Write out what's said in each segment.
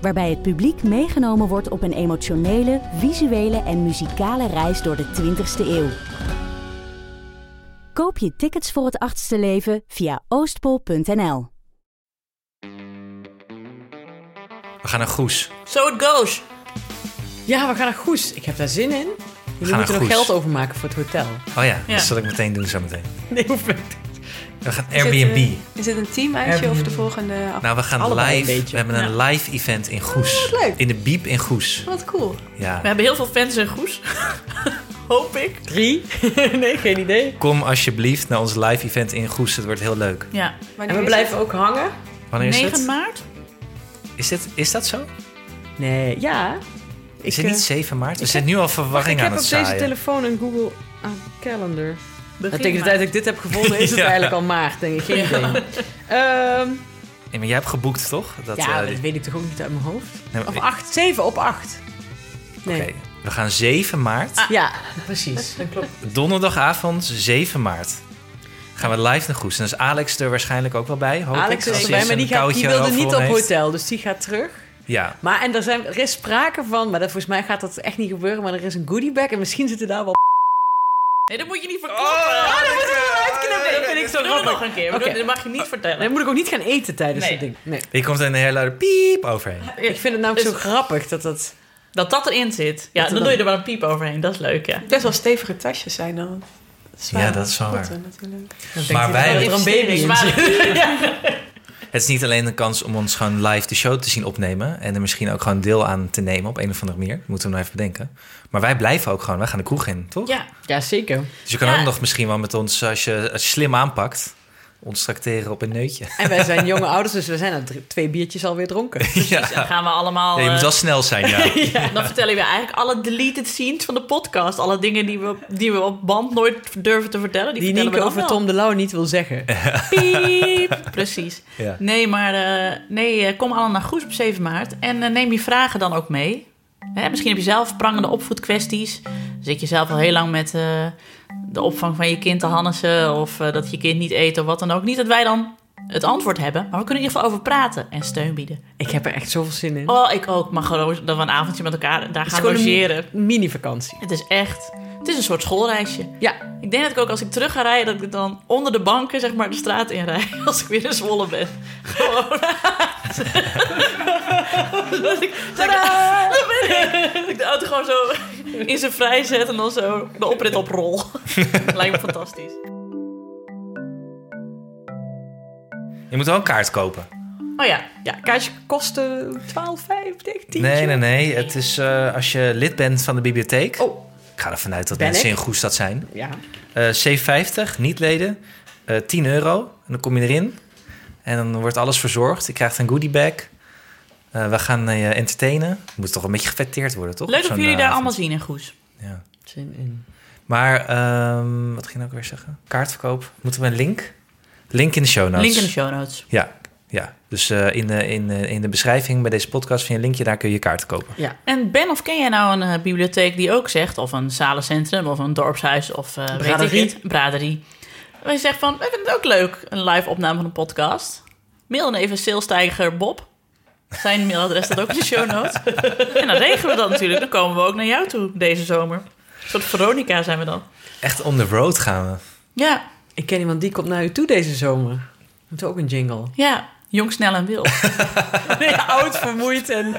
Waarbij het publiek meegenomen wordt op een emotionele, visuele en muzikale reis door de 20ste eeuw. Koop je tickets voor het achtste leven via oostpol.nl. We gaan naar Goes. So it goes. Ja, we gaan naar Goes. Ik heb daar zin in. Jullie moeten nog Goes. geld overmaken voor het hotel. Oh ja, Ja. dat zal ik meteen doen zo meteen. Nee, hoeft niet. We gaan Is het, Airbnb. eh, Is het een team uitje of de volgende af? Nou, we gaan allebei live. We hebben een live event in Goes. leuk. In de Biep in Goes. Wat cool. Ja. We hebben heel veel fans in Goes. Hoop ik. Drie? nee, geen idee. Kom alsjeblieft naar ons live event in Goes. Het wordt heel leuk. Ja. Wanneer En we is blijven ook hangen? Wanneer is 9 het? maart? Is, dit, is dat zo? Nee, ja. Is Ik, het eh, niet 7 maart? We ik zijn heb- nu al Wacht, verwarring ik aan heb het op deze zaaien. telefoon een Google ah, Calendar. Begin En tegen de tijd dat ik dit heb gevonden is het Ja. eigenlijk al maart, denk ik. Geen idee. Ehm, Nee, maar jij hebt geboekt, toch? Dat, ja, eh, dat weet ik toch ook niet uit mijn hoofd? nee, maar- Of acht, zeven op acht. Nee. Oké, we gaan 7 maart. Ja, precies. Dat klopt. Donderdagavond 7 maart. Gaan we live naar Goes. En dan is Alex er waarschijnlijk ook wel bij. Hoop Alex ik, is erbij, maar die, gaat, die wilde niet op heeft. hotel, dus die gaat terug. Ja, Maar en er, zijn, er is sprake van, maar dat, volgens mij gaat dat echt niet gebeuren, maar er is een goodiebag en misschien zitten daar wel... Nee, dat moet je niet verklappen. Oh, dat moeten we uitknippen. Dat vind ik zo grappig. nog een keer. Dat mag je niet vertellen. Dan moet ik ook niet gaan eten tijdens Nee. het ding. Nee. hier komt een hele luide piep overheen. Ik vind het namelijk Dus- zo grappig dat dat... Dat dat erin zit. Ja, Dat dan doe je er maar een piep overheen. Dat is leuk, ja. Best wel stevige tasjes zijn dan. Ja, dat is wel waar. natuurlijk. dan Maar wij- dat er een baby in. Het is niet alleen een kans om ons gewoon live de show te zien opnemen. En er misschien ook gewoon deel aan te nemen op een of andere manier. Moeten we nog even bedenken. Maar wij blijven ook gewoon. Wij gaan de kroeg in, toch? Ja, Ja, zeker. Dus je kan Ja. ook nog misschien wel met ons, als je, als je slim aanpakt, ons tracteren op een neutje. En wij zijn jonge ouders, dus we zijn drie- twee biertjes alweer dronken. ja. dan gaan we allemaal... Ja, je moet eh, wel snel zijn, ja. Dan vertellen we eigenlijk alle deleted scenes van de podcast. Alle dingen die we, die we op band nooit durven te vertellen. Die, Die vertellen Nienke we dan over wel. Tom de Lauw niet wil zeggen. Piep. Precies. Ja. Nee, maar eh, nee, eh, kom allemaal naar Goes op 7 maart. En neem je vragen dan ook mee. Hè, misschien heb je zelf prangende opvoedkwesties. Zit je zelf al heel lang met eh, de opvang van je kind te hannissen... of eh, dat je kind niet eet of wat dan ook. Niet dat wij dan het antwoord hebben... maar we kunnen in ieder geval over praten en steun bieden. Ik heb er echt zoveel zin in. Oh, ik ook. Maar gewoon dat we een avondje met elkaar daar gaan logeren. mini-vakantie. Het is echt... Het is een soort schoolreisje. Ja, Ik denk dat ik ook als ik terug ga rijden... dat ik dan onder de banken zeg maar de straat in rijd... als ik weer in Zwolle ben. Gewoon... dat ik, dat ik, dat ben ik. Dat ik de auto gewoon zo in zijn vrij zet... en dan zo de oprit oprol. Lijkt me fantastisch. Je moet wel een kaart kopen. Oh ja, ja kaartje kostte 12, 5, 10. Nee, nee, nee. Het is eh, als je lid bent van de bibliotheek. Oh, Ik ga ervan uit dat Ben mensen ik? in Goes dat zijn. ja. Eh 7,50, niet leden. Eh 10 euro. En dan kom je erin. En dan wordt alles verzorgd. Je krijgt een goodiebag. Eh we gaan eh, je entertainen. Moet toch een beetje gefetteerd worden, toch? leuk dat jullie eh, daar avond. allemaal zien in Goes. Ja. Zin in. Maar, ehm, wat ging ik ook weer zeggen? Kaartverkoop. Moeten we een link? Link in de show notes. Link in de show notes. Ja, ja. Dus eh, in, de, in, de, in de beschrijving bij deze podcast vind je een linkje. Daar kun je je kaarten kopen. Ja. En Ben, of ken jij nou een eh, bibliotheek die ook zegt... of een zalencentrum, of een dorpshuis, of eh weet ik Braderie. braderie... waar je zegt van, wij vinden het ook leuk, een live opname van een podcast. Mail dan even Salestijger Bob. Zijn mailadres staat ook in de show notes. en dan regelen we dat natuurlijk. Dan komen we ook naar jou toe deze zomer. Een soort Veronica zijn we dan. Echt on the road gaan we. Ja, Ik ken iemand die komt naar u toe deze zomer. Moet ook een jingle. ja. Jong, snel en wild. Nee, oud, vermoeid en...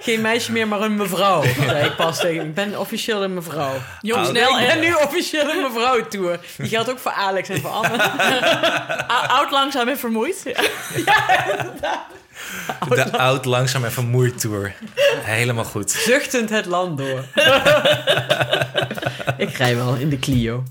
Geen meisje meer, maar een mevrouw. Ik pas tegen. Ik ben officieel een mevrouw. Jong, Oud. snel ik ben en nu officieel een mevrouw tour. Die geldt ook voor Alex en voor Anne. ou- oud, langzaam en vermoeid. Ja. De oud, langzaam en vermoeid tour. Helemaal goed. Zuchtend het land door. ik rij wel in de Clio.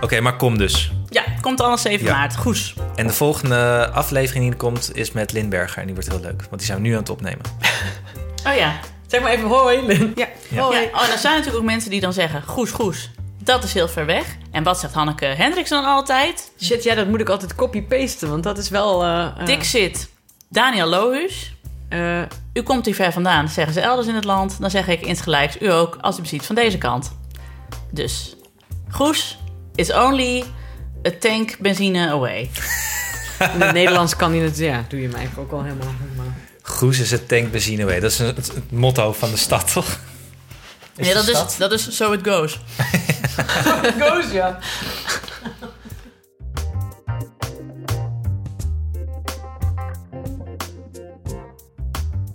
Oké, maar kom dus. ja, komt allemaal 7 Ja. maart. Goes. En de volgende aflevering die er komt is met Lindberger. En die wordt heel leuk, want die zijn we nu aan het opnemen. Oh ja. Zeg maar even hoi, Lin. Ja. Ja. Oh, ja. Oh, er zijn natuurlijk ook mensen die dan zeggen... Goes, Goes, dat is heel ver weg. En wat zegt Hanneke Hendricks dan altijd? Shit, ja, dat moet ik altijd copy-pasten, want dat is wel... eh, eh, Dik zit Daniel Lohuus. eh, U komt hier ver vandaan, zeggen ze elders in het land. Dan zeg ik insgelijks, u ook, als u ziet van deze kant. Dus, Goes is only a tank benzine away. in het Nederlands kan hij het... Ja, doe je mij eigenlijk ook al helemaal... helemaal. Goes is het tank benzine way. Dat is het, motto van de stad, toch? Is ja, de dat is, dat is so it goes. Goes, ja.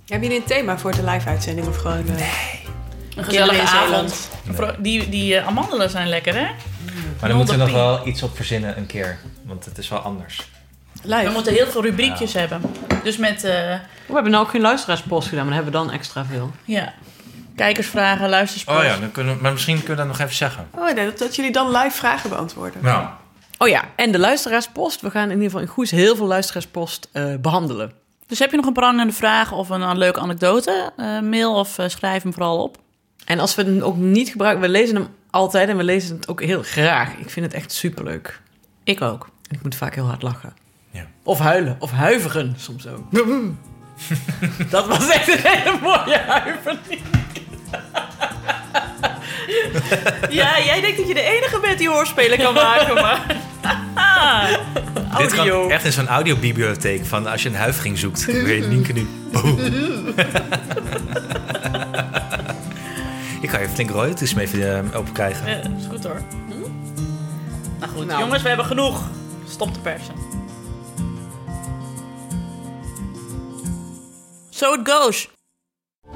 Hebben jullie een thema voor de live-uitzending of gewoon... eh, Een Kinderen gezellige avond. Nee. Die, die eh, amandelen zijn lekker, hè? Maar dan moeten we nog wel iets op verzinnen een keer. Want het is wel anders. live? We moeten heel veel rubriekjes hebben. Dus met eh, We hebben nou ook geen luisteraarspost gedaan, maar dan hebben we dan extra veel. ja, kijkersvragen, luistersport. Oh ja, dan kunnen maar misschien kunnen we dat nog even zeggen. Oh, nee, dat, dat jullie dan live vragen beantwoorden. Nou, Oh ja, en de luisteraarspost. We gaan in ieder geval in Goes heel veel luisteraarspost eh, behandelen. Dus heb je nog een prangende vraag of een, een leuke anekdote? Eh, mail of eh, schrijf hem vooral op. En als we hem ook niet gebruiken, we lezen hem altijd en we lezen het ook heel graag. Ik vind het echt superleuk. Ik ook. En ik moet vaak heel hard lachen. Ja. Of huilen, of huiveren soms ook. Dat was echt een hele mooie huivering. Ja, jij denkt dat je de enige bent die hoorspelen kan maken, maar... dit Audio. kan echt in zo'n audiobibliotheek van als je een huivering zoekt. Dan weet je Nienke nu. Boom. Ik ga je flink royalties mee even open krijgen. Ja, is goed hoor. Nou goed, Nou. jongens, we hebben genoeg. Stop de persen. So it goes.